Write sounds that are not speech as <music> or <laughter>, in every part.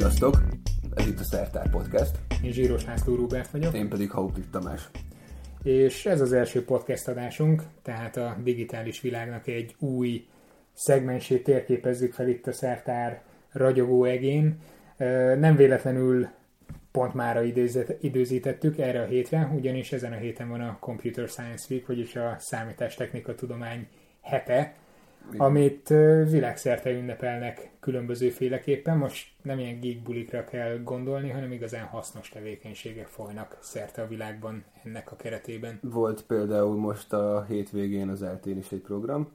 Sziasztok! Ez itt a Szertár Podcast. Én Zsíros László Róbert vagyok. Én pedig Hauptit Tamás. És ez az első podcast adásunk, tehát a digitális világnak egy új szegmensét térképezzük fel itt a Szertár ragyogó egén. Nem véletlenül pont mára időzítettük erre a hétre, ugyanis ezen a héten van a Computer Science Week, vagyis a számítástechnika tudomány hete, amit világszerte ünnepelnek különböző féleképpen. Most nem ilyen geek bulikra kell gondolni, hanem igazán hasznos tevékenységek folynak szerte a világban ennek a keretében. Volt például most a hétvégén az eltén is egy program.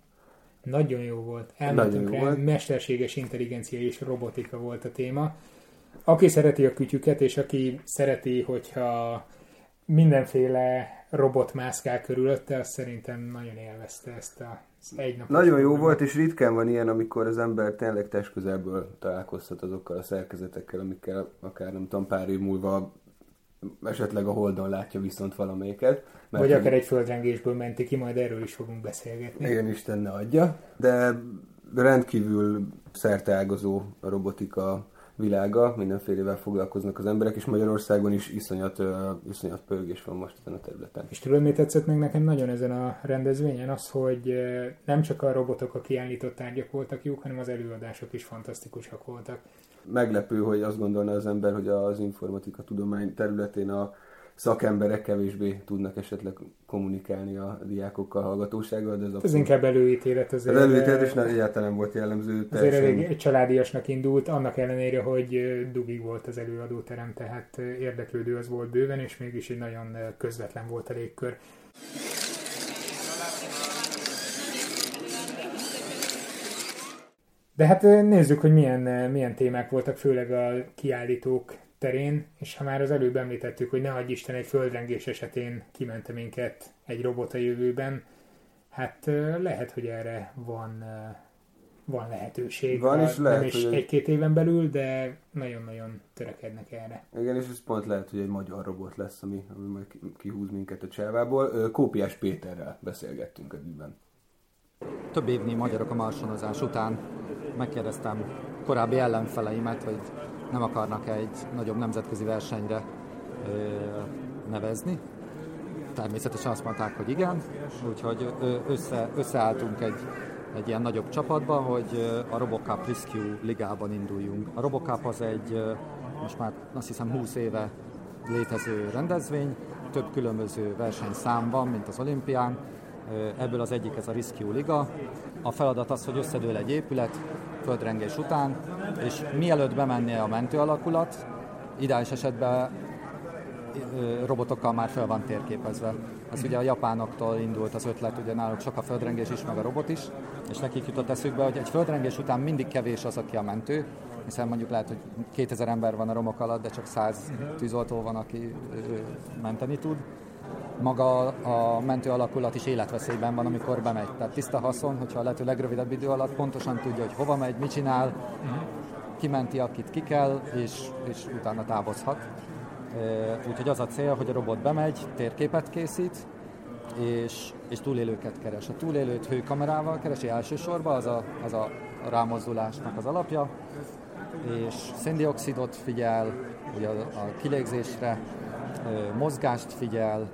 Nagyon jó volt. Elmentünk rá, volt. mesterséges intelligencia és robotika volt a téma. Aki szereti a kütyüket, és aki szereti, hogyha mindenféle robot mászkál körülötte, az szerintem nagyon élvezte ezt a egy nap. Nagyon jó volt, és ritkán van ilyen, amikor az ember tényleg testközelből találkozhat azokkal a szerkezetekkel, amikkel akár nem tudom, pár év múlva esetleg a Holdon látja viszont valamelyiket. Mert Vagy akár egy földrengésből menti ki, majd erről is fogunk beszélgetni. Igen, Isten ne adja. De rendkívül szerteágazó a robotika világa, mindenfélevel foglalkoznak az emberek, és Magyarországon is iszonyat, iszonyat pörgés van most ezen a területen. És tudod, mi tetszett meg nekem nagyon ezen a rendezvényen? Az, hogy nem csak a robotok a kiállított tárgyak voltak jók, hanem az előadások is fantasztikusak voltak. Meglepő, hogy azt gondolna az ember, hogy az informatika tudomány területén a szakemberek kevésbé tudnak esetleg kommunikálni a diákokkal, a hallgatósággal, de ez, ez inkább előítélet azért. Az előítélet is nem, egyáltalán volt jellemző. Azért elég családiasnak indult, annak ellenére, hogy dugig volt az előadóterem, tehát érdeklődő az volt bőven, és mégis egy nagyon közvetlen volt a légkör. De hát nézzük, hogy milyen, milyen témák voltak, főleg a kiállítók terén, és ha már az előbb említettük, hogy ne adj Isten egy földrengés esetén kimente minket egy robot a jövőben, hát lehet, hogy erre van, van lehetőség. Van is lehet, nem is hogy egy-két éven belül, de nagyon-nagyon törekednek erre. Igen, és ez pont lehet, hogy egy magyar robot lesz, ami, ami majd kihúz minket a cselvából. Kópiás Péterrel beszélgettünk a dűben. Több évnyi magyarok a marsonozás után megkérdeztem korábbi ellenfeleimet, hogy nem akarnak egy nagyobb nemzetközi versenyre nevezni. Természetesen azt mondták, hogy igen, úgyhogy össze, összeálltunk egy, egy ilyen nagyobb csapatba, hogy a Robocup Rescue ligában induljunk. A Robocup az egy most már azt hiszem 20 éve létező rendezvény, több különböző versenyszám van, mint az olimpián, ebből az egyik ez a Rescue Liga. A feladat az, hogy összedől egy épület földrengés után, és mielőtt bemennie a mentő alakulat, ideális esetben robotokkal már fel van térképezve. Ez ugye a japánoktól indult az ötlet, ugye náluk sok a földrengés is, meg a robot is, és nekik jutott eszükbe, hogy egy földrengés után mindig kevés az, aki a mentő, hiszen mondjuk lehet, hogy 2000 ember van a romok alatt, de csak 100 tűzoltó van, aki menteni tud maga a mentő alakulat is életveszélyben van, amikor bemegy. Tehát tiszta haszon, hogyha a lehető legrövidebb idő alatt pontosan tudja, hogy hova megy, mit csinál, kimenti, akit ki kell, és, és utána távozhat. Úgyhogy az a cél, hogy a robot bemegy, térképet készít, és, és túlélőket keres. A túlélőt hőkamerával keresi elsősorban, az a, az a rámozdulásnak az alapja, és széndiokszidot figyel, ugye a, a kilégzésre, mozgást figyel,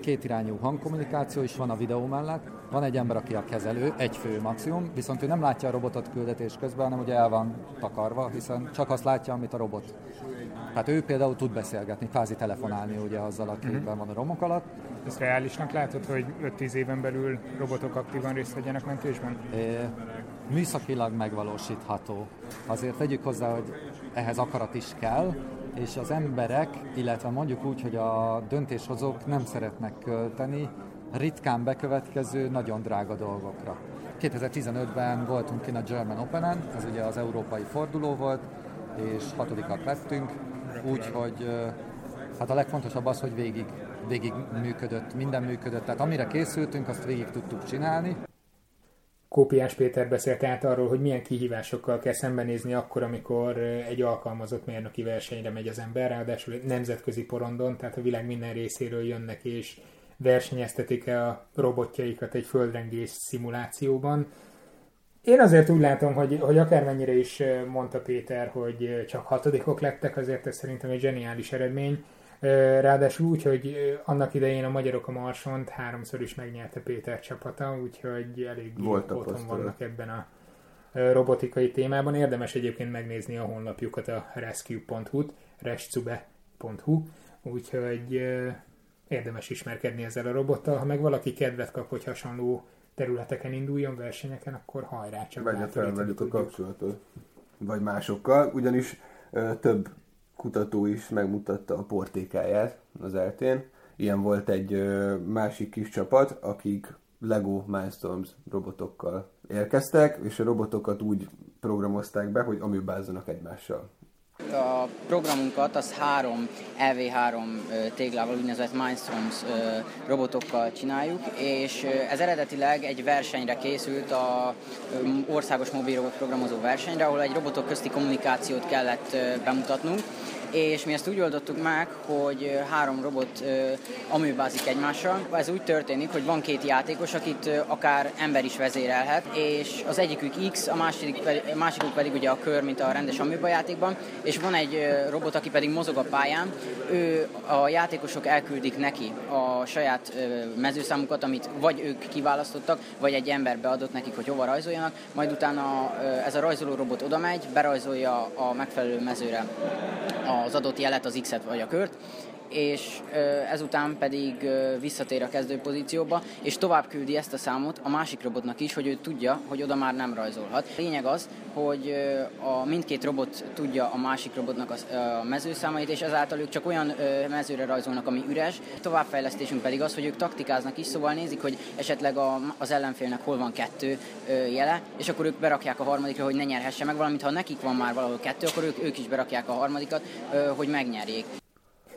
kétirányú hangkommunikáció is van a videó mellett. Van egy ember, aki a kezelő, egy fő maximum, viszont ő nem látja a robotot küldetés közben, hanem ugye el van takarva, hiszen csak azt látja, amit a robot. Tehát ő például tud beszélgetni, kvázi telefonálni ugye azzal, aki uh-huh. van a romok alatt. Ez reálisnak látod, hogy 5-10 éven belül robotok aktívan részt vegyenek mentésben? É, műszakilag megvalósítható. Azért tegyük hozzá, hogy ehhez akarat is kell, és az emberek, illetve mondjuk úgy, hogy a döntéshozók nem szeretnek költeni ritkán bekövetkező, nagyon drága dolgokra. 2015-ben voltunk kint a German Open-en, ez ugye az európai forduló volt, és hatodikak lettünk, úgyhogy hát a legfontosabb az, hogy végig, végig működött, minden működött, tehát amire készültünk, azt végig tudtuk csinálni. Kópiás Péter beszélt át arról, hogy milyen kihívásokkal kell szembenézni akkor, amikor egy alkalmazott mérnöki versenyre megy az ember, ráadásul egy nemzetközi porondon, tehát a világ minden részéről jönnek és versenyeztetik a robotjaikat egy földrengés szimulációban. én azért úgy látom, hogy, hogy akármennyire is mondta Péter, hogy csak hatodikok lettek, azért ez szerintem egy zseniális eredmény. Ráadásul úgy, hogy annak idején a magyarok a Marsont háromszor is megnyerte Péter csapata, úgyhogy elég otthon vannak ebben a robotikai témában. Érdemes egyébként megnézni a honlapjukat, a rescue.hu-t, rescube.hu, úgyhogy érdemes ismerkedni ezzel a robottal. Ha meg valaki kedvet kap, hogy hasonló területeken induljon, versenyeken, akkor hajrá csak. Vegye fel velük a kapcsolatot. Vagy másokkal, ugyanis ö, több kutató is megmutatta a portékáját az eltén. Ilyen volt egy másik kis csapat, akik Lego Mindstorms robotokkal érkeztek, és a robotokat úgy programozták be, hogy amibázzanak egymással. A programunkat az három LV3 téglával, úgynevezett Mindstorms robotokkal csináljuk, és ez eredetileg egy versenyre készült, a országos mobil robot programozó versenyre, ahol egy robotok közti kommunikációt kellett bemutatnunk, és mi ezt úgy oldottuk meg, hogy három robot amőbázik egymással. Ez úgy történik, hogy van két játékos, akit akár ember is vezérelhet, és az egyikük X, a pedig, a másikuk pedig ugye a kör, mint a rendes amőba játékban, és van egy robot, aki pedig mozog a pályán, ő a játékosok elküldik neki a saját mezőszámukat, amit vagy ők kiválasztottak, vagy egy ember beadott nekik, hogy hova rajzoljanak, majd utána ez a rajzoló robot oda megy, berajzolja a megfelelő mezőre az adott jelet, az X-et vagy a kört, és ezután pedig visszatér a kezdő pozícióba, és tovább küldi ezt a számot a másik robotnak is, hogy ő tudja, hogy oda már nem rajzolhat. A lényeg az, hogy a mindkét robot tudja a másik robotnak a mezőszámait, és ezáltal ők csak olyan mezőre rajzolnak, ami üres. Továbbfejlesztésünk pedig az, hogy ők taktikáznak is, szóval nézik, hogy esetleg az ellenfélnek hol van kettő jele, és akkor ők berakják a harmadikra, hogy ne nyerhesse meg, valamint ha nekik van már valahol kettő, akkor ők, ők is berakják a harmadikat, hogy megnyerjék.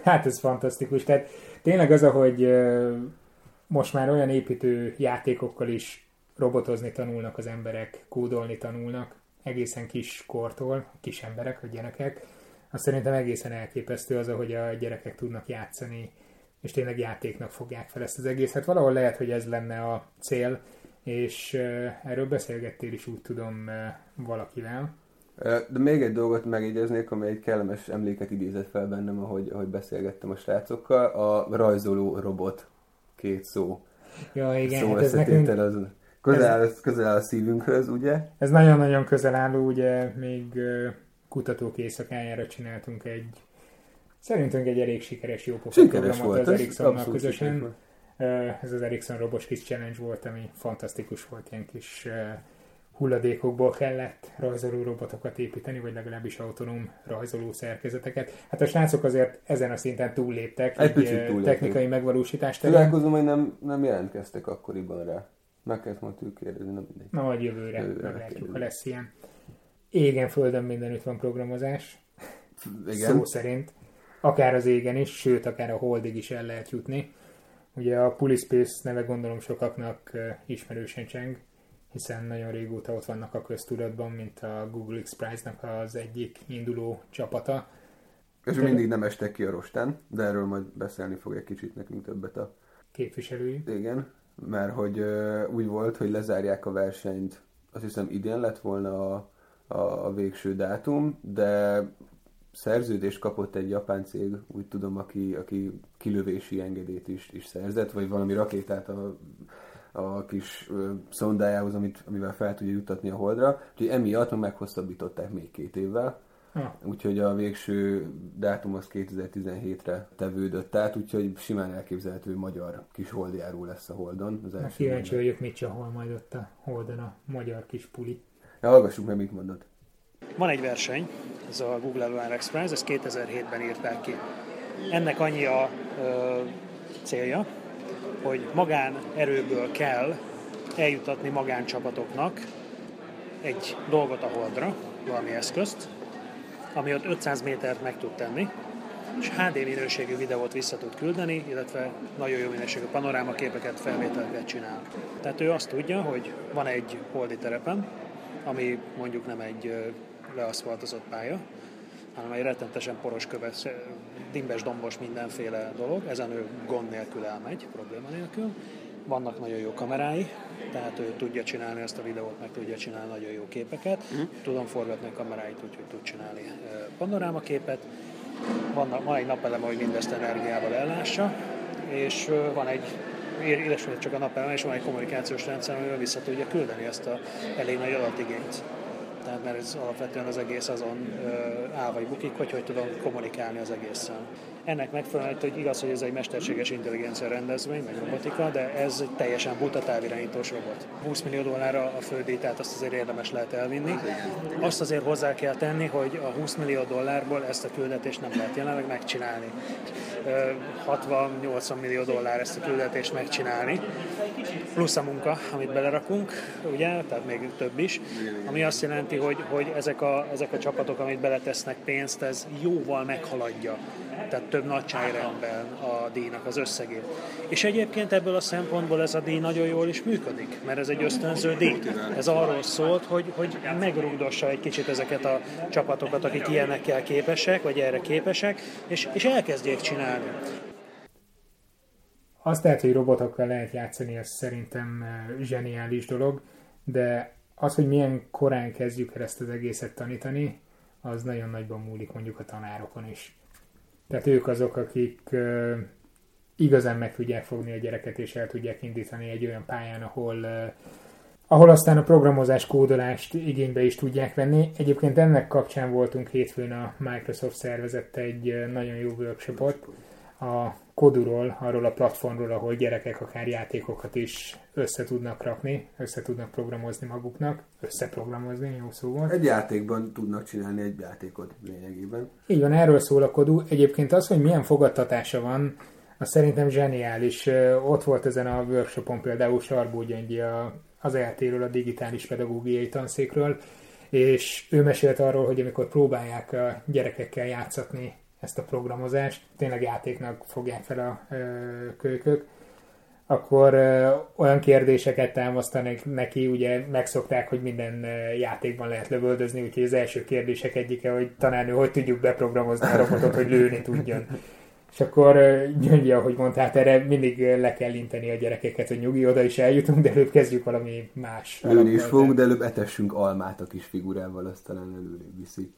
Hát ez fantasztikus. Tehát tényleg az, hogy most már olyan építő játékokkal is robotozni tanulnak az emberek, kódolni tanulnak, egészen kis kortól, kis emberek, vagy gyerekek, azt szerintem egészen elképesztő az, hogy a gyerekek tudnak játszani, és tényleg játéknak fogják fel ezt az egészet. Valahol lehet, hogy ez lenne a cél, és erről beszélgettél is úgy tudom valakivel. De még egy dolgot megjegyeznék, ami egy kellemes emléket idézett fel bennem, ahogy, ahogy beszélgettem a srácokkal. A rajzoló robot két szó. Ja, igen. Szó hát ez nekünk... az közel, áll, ez... közel áll a szívünkhöz, ugye? Ez nagyon-nagyon közel álló, ugye még kutatók éjszakájára csináltunk egy szerintünk egy elég sikeres jó Sikeres volt, az Ericssonnal közösen. Ez az Ericsson Robos Kis Challenge volt, ami fantasztikus volt, ilyen kis hulladékokból kellett rajzoló robotokat építeni, vagy legalábbis autonóm rajzoló szerkezeteket. Hát a srácok azért ezen a szinten túlléptek, egy, egy túlléptek. technikai megvalósítást. Találkozom, hogy nem, nem jelentkeztek akkoriban rá. Meg kellett ők kérdezni, nem mindegy. Na, majd jövőre, jövőre meglátjuk, ha lesz ilyen. Égen, földön mindenütt van programozás. <laughs> Igen. Szó szerint. Akár az égen is, sőt, akár a holdig is el lehet jutni. Ugye a Pulispace neve gondolom sokaknak ismerősen cseng hiszen nagyon régóta ott vannak a köztudatban, mint a Google X Prize-nak az egyik induló csapata. És de... mindig nem estek ki a rostán, de erről majd beszélni fog egy kicsit nekünk többet a képviselői. Igen, mert hogy uh, úgy volt, hogy lezárják a versenyt, azt hiszem idén lett volna a, a, a végső dátum, de szerződést kapott egy japán cég, úgy tudom, aki, aki kilövési engedélyt is, is szerzett, vagy valami rakétát a a kis szondájához, amit, amivel fel tudja jutatni a holdra. Úgyhogy emiatt meg meghosszabbították még két évvel. Ha. Úgyhogy a végső dátum az 2017-re tevődött át, úgyhogy simán elképzelhető magyar kis holdjáró lesz a holdon. Az első kíváncsi vagyok, mit csahol majd ott a holdon a magyar kis puli. Ja, hallgassuk meg, mit mondod. Van egy verseny, ez a Google Lunar Express, ezt 2007-ben írták ki. Ennek annyi a ö, célja, hogy magánerőből kell eljutatni magáncsapatoknak egy dolgot a holdra, valami eszközt, ami ott 500 métert meg tud tenni, és HD minőségű videót vissza tud küldeni, illetve nagyon jó minőségű panorámaképeket, felvételeket csinál. Tehát ő azt tudja, hogy van egy holdi terepen, ami mondjuk nem egy leaszfaltozott pálya, hanem egy rettentesen poros köves, dimbes, dombos mindenféle dolog, ezen ő gond nélkül elmegy, probléma nélkül, vannak nagyon jó kamerái, tehát ő tudja csinálni ezt a videót, meg tudja csinálni nagyon jó képeket. Uh-huh. Tudom forgatni a kameráit úgy, hogy tud csinálni panorámaképet. Van, van egy napelem, hogy mindezt energiával ellássa, és van egy illetve csak a napelem, és van egy kommunikációs rendszer, amivel vissza tudja küldeni ezt a elég nagy adatigényt tehát mert ez alapvetően az egész azon áll vagy bukik, hogy hogy tudom kommunikálni az egészen. Ennek megfelelően, hogy igaz, hogy ez egy mesterséges intelligencia rendezvény, meg robotika, de ez egy teljesen buta távirányítós robot. 20 millió dollárra a földíj, tehát azt azért érdemes lehet elvinni. Azt azért hozzá kell tenni, hogy a 20 millió dollárból ezt a küldetést nem lehet jelenleg megcsinálni. 60-80 millió dollár ezt a küldetést megcsinálni, plusz a munka, amit belerakunk, ugye, tehát még több is, ami azt jelenti, hogy, hogy ezek, a, ezek a csapatok, amit beletesznek pénzt, ez jóval meghaladja tehát több nagyságrendben a díjnak az összegét. És egyébként ebből a szempontból ez a díj nagyon jól is működik, mert ez egy ösztönző díj. Ez arról szólt, hogy, hogy megrugdossa egy kicsit ezeket a csapatokat, akik ilyenekkel képesek, vagy erre képesek, és, és elkezdjék csinálni. Azt lehet, hogy robotokkal lehet játszani, ez szerintem eh, zseniális dolog, de az, hogy milyen korán kezdjük el ezt az egészet tanítani, az nagyon nagyban múlik mondjuk a tanárokon is. Tehát ők azok, akik igazán meg tudják fogni a gyereket, és el tudják indítani egy olyan pályán, ahol, ahol aztán a programozás kódolást igénybe is tudják venni. Egyébként ennek kapcsán voltunk hétfőn a Microsoft szervezett egy nagyon jó workshopot, a Koduról, arról a platformról, ahol gyerekek akár játékokat is össze tudnak rakni, össze tudnak programozni maguknak, összeprogramozni, jó szó volt. Egy játékban tudnak csinálni egy játékot lényegében. Így van, erről szól a Kodu. Egyébként az, hogy milyen fogadtatása van, az szerintem zseniális. Ott volt ezen a workshopon például Sarbó Gyöngyi az eltéről, a digitális pedagógiai tanszékről, és ő mesélt arról, hogy amikor próbálják a gyerekekkel játszatni ezt a programozást, tényleg játéknak fogják fel a ö, kölykök, akkor ö, olyan kérdéseket támasztanak neki, ugye megszokták, hogy minden játékban lehet lövöldözni, úgyhogy az első kérdések egyike, hogy tanárnő, hogy tudjuk beprogramozni a robotot, hogy lőni tudjon. És akkor Gyöngyi, ahogy mondta, hát erre mindig le kell inteni a gyerekeket, hogy nyugi, oda is eljutunk, de előbb kezdjük valami más. Lőni is fogunk, de előbb etessünk almát a kis figurával, azt talán előrébb viszik.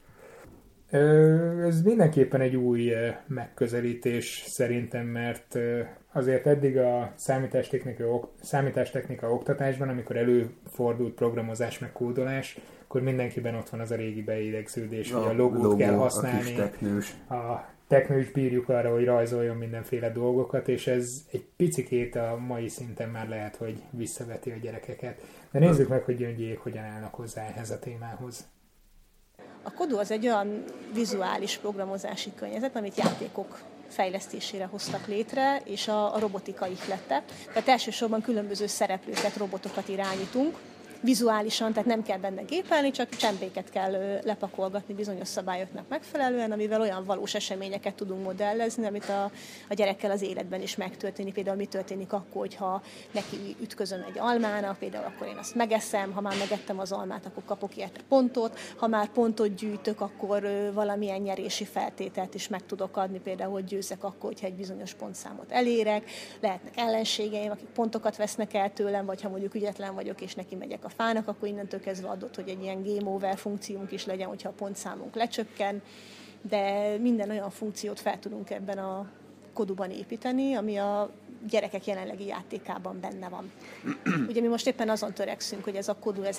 Ez mindenképpen egy új megközelítés szerintem, mert azért eddig a számítástechnika, számítástechnika oktatásban, amikor előfordult programozás meg kódolás, akkor mindenkiben ott van az a régi beidegződés, hogy a logót logó, kell használni. A teknős. A teknős bírjuk arra, hogy rajzoljon mindenféle dolgokat, és ez egy picikét a mai szinten már lehet, hogy visszaveti a gyerekeket. De nézzük meg, hogy gyöngyék hogyan állnak hozzá ehhez a témához. A Kodó az egy olyan vizuális programozási környezet, amit játékok fejlesztésére hoztak létre, és a, a robotika ihlette. Tehát elsősorban különböző szereplőket, robotokat irányítunk, vizuálisan, tehát nem kell benne gépelni, csak csempéket kell lepakolgatni bizonyos szabályoknak megfelelően, amivel olyan valós eseményeket tudunk modellezni, amit a, a gyerekkel az életben is megtörténik. Például mi történik akkor, hogyha neki ütközöm egy almának, például akkor én azt megeszem, ha már megettem az almát, akkor kapok érte pontot, ha már pontot gyűjtök, akkor valamilyen nyerési feltételt is meg tudok adni, például, hogy győzek akkor, hogyha egy bizonyos pontszámot elérek, lehetnek ellenségeim, akik pontokat vesznek el tőlem, vagy ha mondjuk ügyetlen vagyok, és neki megyek a fának, akkor innentől kezdve adott, hogy egy ilyen game over funkciónk is legyen, hogyha a pontszámunk lecsökken, de minden olyan funkciót fel tudunk ebben a koduban építeni, ami a gyerekek jelenlegi játékában benne van. <clears throat> Ugye mi most éppen azon törekszünk, hogy ez a kodu ez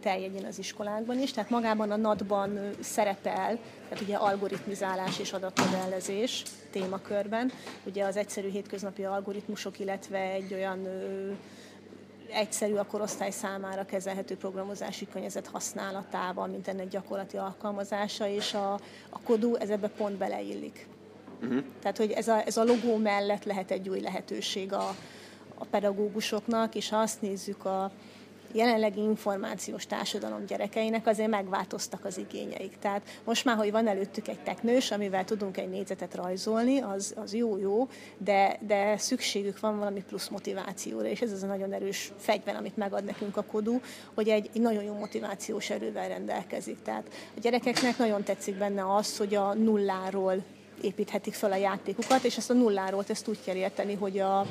terjedjen az iskolákban is, tehát magában a NAT-ban szerepel, tehát ugye algoritmizálás és adatmodellezés témakörben, ugye az egyszerű hétköznapi algoritmusok, illetve egy olyan egyszerű a korosztály számára kezelhető programozási környezet használatával, mint ennek gyakorlati alkalmazása, és a, a kodú ez ebbe pont beleillik. Uh-huh. Tehát, hogy ez a, ez a logó mellett lehet egy új lehetőség a, a pedagógusoknak, és ha azt nézzük a, jelenlegi információs társadalom gyerekeinek azért megváltoztak az igényeik. Tehát most már, hogy van előttük egy teknős, amivel tudunk egy négyzetet rajzolni, az, az jó-jó, de, de szükségük van valami plusz motivációra, és ez az a nagyon erős fegyver, amit megad nekünk a kodú, hogy egy, egy nagyon jó motivációs erővel rendelkezik. Tehát a gyerekeknek nagyon tetszik benne az, hogy a nulláról építhetik fel a játékukat, és ezt a nulláról ezt úgy kell érteni, hogy a,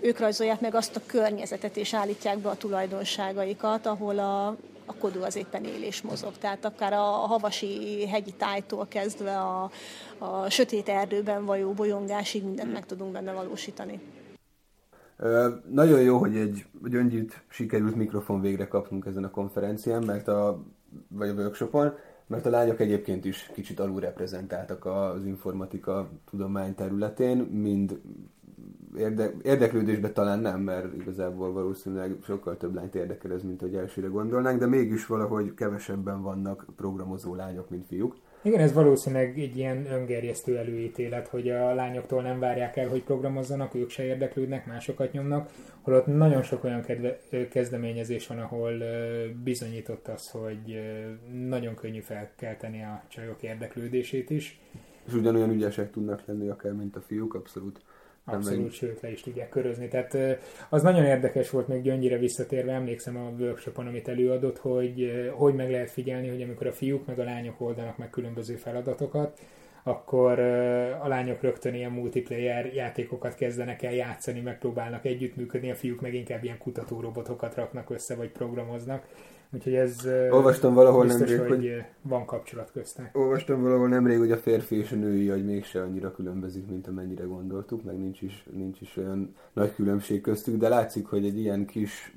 ők rajzolják meg azt a környezetet, és állítják be a tulajdonságaikat, ahol a, a kodó az éppen él mozog. Tehát akár a havasi hegyi tájtól kezdve a, a sötét erdőben vajó bolyongásig mindent meg tudunk benne valósítani. Nagyon jó, hogy egy gyöngyűt sikerült mikrofon végre kapnunk ezen a konferencián, mert a, vagy a workshopon, mert a lányok egyébként is kicsit alulreprezentáltak az informatika tudomány területén, mind érde, érdeklődésben talán nem, mert igazából valószínűleg sokkal több lányt érdekel ez, mint hogy elsőre gondolnánk, de mégis valahogy kevesebben vannak programozó lányok, mint fiúk. Igen, ez valószínűleg egy ilyen öngerjesztő előítélet, hogy a lányoktól nem várják el, hogy programozzanak, ők se érdeklődnek, másokat nyomnak, holott nagyon sok olyan kedve, kezdeményezés van, ahol bizonyított az, hogy nagyon könnyű felkelteni a csajok érdeklődését is. És ugyanolyan ügyesek tudnak lenni akár, mint a fiúk, abszolút. Abszolút, sőt, le is tudják körözni. Tehát az nagyon érdekes volt még Gyöngyire visszatérve, emlékszem a workshopon, amit előadott, hogy hogy meg lehet figyelni, hogy amikor a fiúk meg a lányok oldanak meg különböző feladatokat, akkor a lányok rögtön ilyen multiplayer játékokat kezdenek el játszani, megpróbálnak együttműködni, a fiúk meg inkább ilyen kutatórobotokat raknak össze, vagy programoznak Úgyhogy ez olvastam valahol biztos, nemrég, hogy, hogy van kapcsolat köztek. Olvastam valahol nemrég, hogy a férfi és a női agy mégse annyira különbözik, mint amennyire gondoltuk, meg nincs is, nincs is olyan nagy különbség köztük, de látszik, hogy egy ilyen kis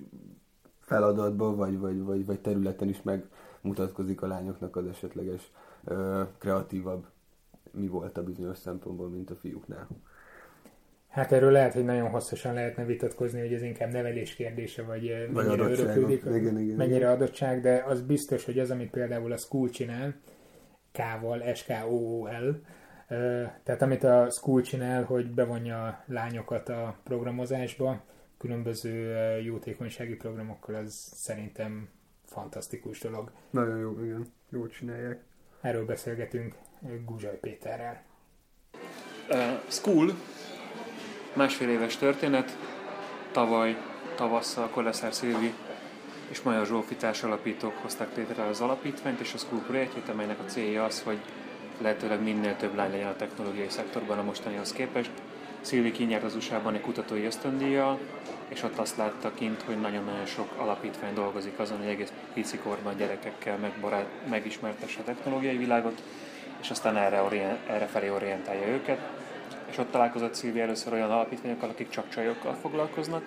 feladatban vagy, vagy, vagy, vagy területen is megmutatkozik a lányoknak az esetleges ö, kreatívabb mi volt a bizonyos szempontból, mint a fiúknál. Hát erről lehet, hogy nagyon hosszasan lehetne vitatkozni, hogy ez inkább nevelés kérdése, vagy, eh, vagy mennyire öröklődik, igen, igen, mennyire igen. adottság, de az biztos, hogy az, amit például a School csinál, K-val, S-K-O-O-L, eh, tehát amit a School csinál, hogy bevonja a lányokat a programozásba, különböző eh, jótékonysági programokkal, az szerintem fantasztikus dolog. Nagyon jó, igen. Jól csinálják. Erről beszélgetünk Guzsaj Péterrel. Uh, school Másfél éves történet, tavaly tavasszal Koleszár Szilvi és Maja Zsófi alapítók hozták létre az alapítványt és a School projektjét, amelynek a célja az, hogy lehetőleg minél több lány legyen a technológiai szektorban a mostanihoz képest. Szilvi kinyert az USA-ban egy kutatói ösztöndíjjal, és ott azt látta kint, hogy nagyon-nagyon sok alapítvány dolgozik azon, hogy egész pici korban gyerekekkel megbarát, megismertesse a technológiai világot, és aztán erre, orient, erre felé orientálja őket és ott találkozott Szilvi először olyan alapítványokkal, akik csak csajokkal foglalkoznak,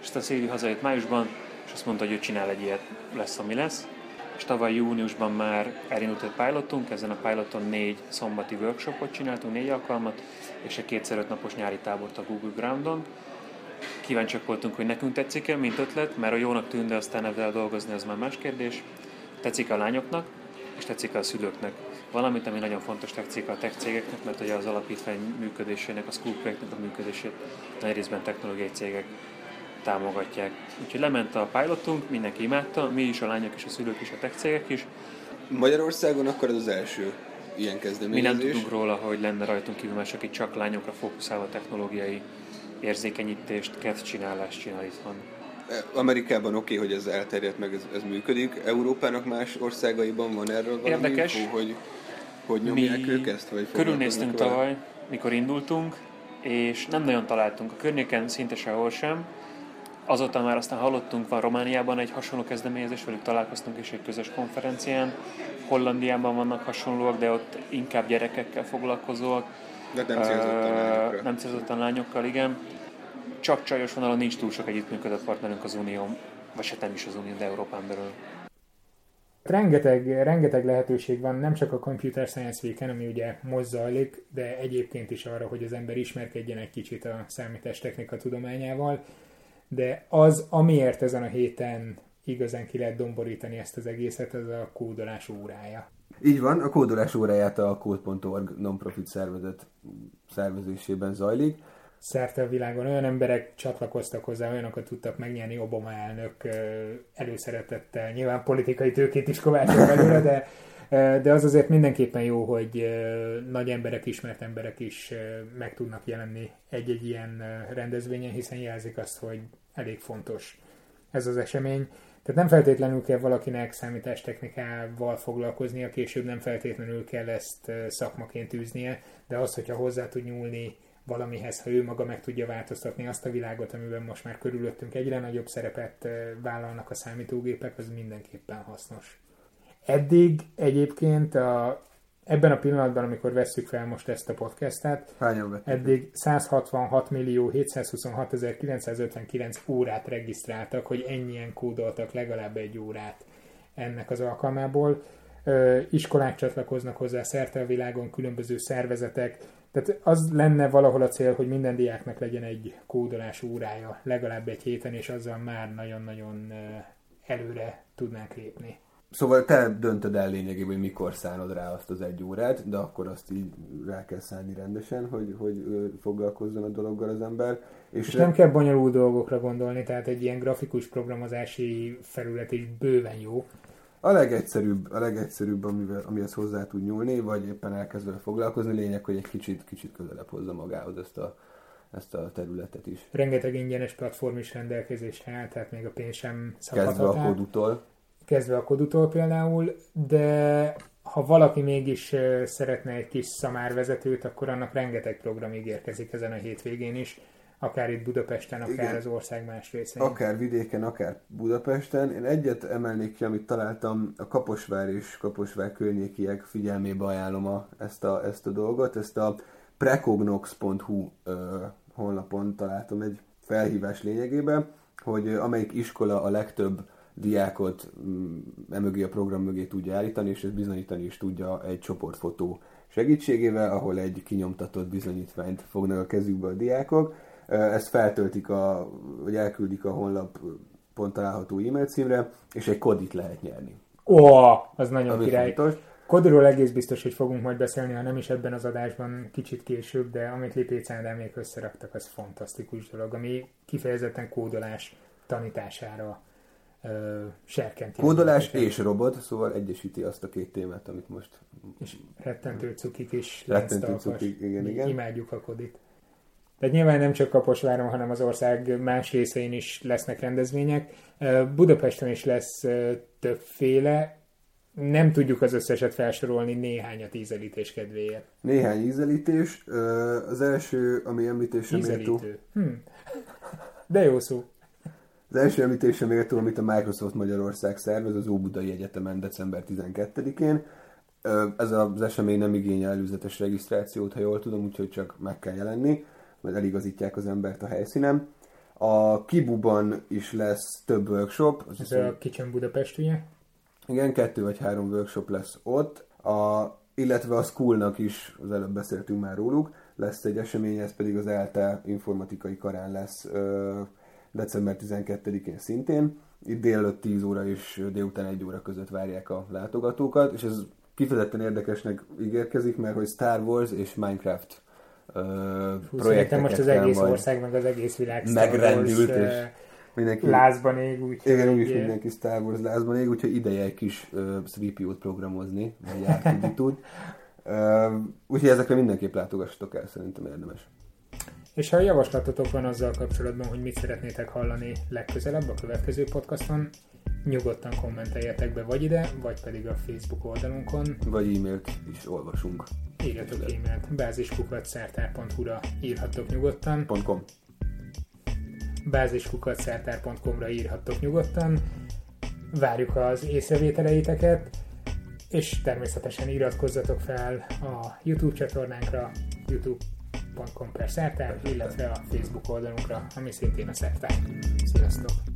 és aztán Szilvi hazajött májusban, és azt mondta, hogy ő csinál egy ilyet, lesz, ami lesz. És tavaly júniusban már elindult egy pilotunk, ezen a piloton négy szombati workshopot csináltunk, négy alkalmat, és egy kétszer öt napos nyári tábort a Google Groundon. Kíváncsiak voltunk, hogy nekünk tetszik-e, mint ötlet, mert a jónak tűnt, de aztán ezzel dolgozni, az már más kérdés. Tetszik a lányoknak, és tetszik a szülőknek valamit, ami nagyon fontos tetszik a tech cégeknek, mert ugye az alapítvány működésének, a School projektnek a működését nagy részben technológiai cégek támogatják. Úgyhogy lement a pilotunk, mindenki imádta, mi is, a lányok és a szülők is, a tech cégek is. Magyarországon akkor ez az első ilyen kezdeményezés. Mi nem tudunk róla, hogy lenne rajtunk kívül más, aki csak lányokra fókuszálva technológiai érzékenyítést, kezdcsinálást csinál itthon. Amerikában oké, okay, hogy ez elterjedt, meg ez, ez működik. Európának más országaiban van erről valami Érdekes. info, hogy hogy nyomják Mi ők ezt? Vagy körülnéztünk vele? tavaly, mikor indultunk, és nem nagyon találtunk. A környéken szinte sehol sem. Azóta már aztán hallottunk, van Romániában egy hasonló kezdeményezés, velük találkoztunk is egy közös konferencián. Hollandiában vannak hasonlóak, de ott inkább gyerekekkel foglalkozóak. De nem célzottan. Nem célzottan lányokkal, igen. Csak csajos vonalon nincs túl sok együttműködött partnerünk az Unió, vagy hát nem is az Unió, de Európán belül. Rengeteg, rengeteg lehetőség van, nem csak a Computer Science week ami ugye most de egyébként is arra, hogy az ember ismerkedjen egy kicsit a számítástechnika tudományával, de az, amiért ezen a héten igazán ki lehet domborítani ezt az egészet, az a kódolás órája. Így van, a kódolás óráját a Code.org non-profit szervezet szervezésében zajlik szerte a világon olyan emberek csatlakoztak hozzá, olyanokat tudtak megnyerni Obama elnök előszeretettel. Nyilván politikai tőkét is kovácsol belőle, de, de az azért mindenképpen jó, hogy nagy emberek, ismert emberek is meg tudnak jelenni egy-egy ilyen rendezvényen, hiszen jelzik azt, hogy elég fontos ez az esemény. Tehát nem feltétlenül kell valakinek számítástechnikával foglalkoznia, később nem feltétlenül kell ezt szakmaként űznie, de az, hogyha hozzá tud nyúlni valamihez, ha ő maga meg tudja változtatni azt a világot, amiben most már körülöttünk egyre nagyobb szerepet vállalnak a számítógépek, az mindenképpen hasznos. Eddig egyébként a, ebben a pillanatban, amikor vesszük fel most ezt a podcastet, eddig 166 millió 726 959 órát regisztráltak, hogy ennyien kódoltak legalább egy órát ennek az alkalmából. Iskolák csatlakoznak hozzá szerte a világon, különböző szervezetek, tehát az lenne valahol a cél, hogy minden diáknak legyen egy kódolás órája legalább egy héten, és azzal már nagyon-nagyon előre tudnánk lépni. Szóval te döntöd el lényegében, hogy mikor szánod rá azt az egy órát, de akkor azt így rá kell szállni rendesen, hogy, hogy foglalkozzon a dologgal az ember. És, és nem kell bonyolult dolgokra gondolni, tehát egy ilyen grafikus programozási felület is bőven jó. A legegyszerűbb, a legegyszerűbb amivel, amihez hozzá tud nyúlni, vagy éppen elkezd vele foglalkozni, lényeg, hogy egy kicsit, kicsit közelebb hozza magához ezt a, ezt a területet is. Rengeteg ingyenes platform is rendelkezésre áll, tehát még a pénz sem szabadhat Kezdve a kodutól. Kezdve a kodutól például, de ha valaki mégis szeretne egy kis szamárvezetőt, akkor annak rengeteg program ígérkezik ezen a hétvégén is akár itt Budapesten, akár Igen. az ország más részén. Akár vidéken, akár Budapesten. Én egyet emelnék ki, amit találtam, a Kaposvár és Kaposvár környékiek figyelmébe ajánlom a, ezt, a, ezt a dolgot. Ezt a precognox.hu ö, honlapon találtam egy felhívás lényegében, hogy amelyik iskola a legtöbb diákot mm, emögé a program mögé tudja állítani, és ezt bizonyítani is tudja egy csoportfotó segítségével, ahol egy kinyomtatott bizonyítványt fognak a kezükbe a diákok, ezt feltöltik, a, vagy elküldik a honlap pont található e-mail címre, és egy kodit lehet nyerni. Ó, az nagyon király. Fontos. Kodiról egész biztos, hogy fogunk majd beszélni, ha nem is ebben az adásban, kicsit később, de amit Lipéc még összeraktak, az fantasztikus dolog, ami kifejezetten kódolás tanítására uh, serkenti. Kódolás és robot, szóval egyesíti azt a két témát, amit most... És rettentő cukik is. Rettentő cukik, igen, igen. Imádjuk a kodit. Tehát nyilván nem csak Kaposváron, hanem az ország más részein is lesznek rendezvények. Budapesten is lesz többféle, nem tudjuk az összeset felsorolni, néhányat ízelítés kedvéért. Néhány ízelítés. Az első, ami említésre méltó... Hm. De jó szó. Az első említésre méltó, amit a Microsoft Magyarország szervez az Óbudai Egyetemen december 12-én. Ez az esemény nem igényel előzetes regisztrációt, ha jól tudom, úgyhogy csak meg kell jelenni majd eligazítják az embert a helyszínen. A Kibuban is lesz több workshop. Az Ez a Kitchen Budapest, ugye? Igen, kettő vagy három workshop lesz ott. A, illetve a Schoolnak is, az előbb beszéltünk már róluk, lesz egy esemény, ez pedig az ELTE informatikai karán lesz ö, december 12-én szintén. Itt délelőtt 10 óra és délután 1 óra között várják a látogatókat, és ez kifejezetten érdekesnek ígérkezik, mert hogy Star Wars és Minecraft Hú, projekteket most az egész ország, meg az egész világ megrendült, és mindenki lázban ég, úgyhogy... Igen, úgyis mindenki Star Wars lázban ég, úgyhogy ideje egy kis uh, 3 programozni, vagy átudni tud. Uh, úgyhogy ezekre mindenképp látogassatok el, szerintem érdemes. És ha javaslatotok van azzal kapcsolatban, hogy mit szeretnétek hallani legközelebb a következő podcaston, nyugodtan kommenteljetek be vagy ide, vagy pedig a Facebook oldalunkon. Vagy e-mailt is olvasunk. Írjatok e-mailt. báziskukat.szertár.hu-ra írhattok nyugodtan. .com báziskukat.szertár.com-ra írhattok nyugodtan. Várjuk az észrevételeiteket, és természetesen iratkozzatok fel a YouTube csatornánkra, youtube.com per szertár, illetve a Facebook oldalunkra, ami szintén a szertár. Sziasztok!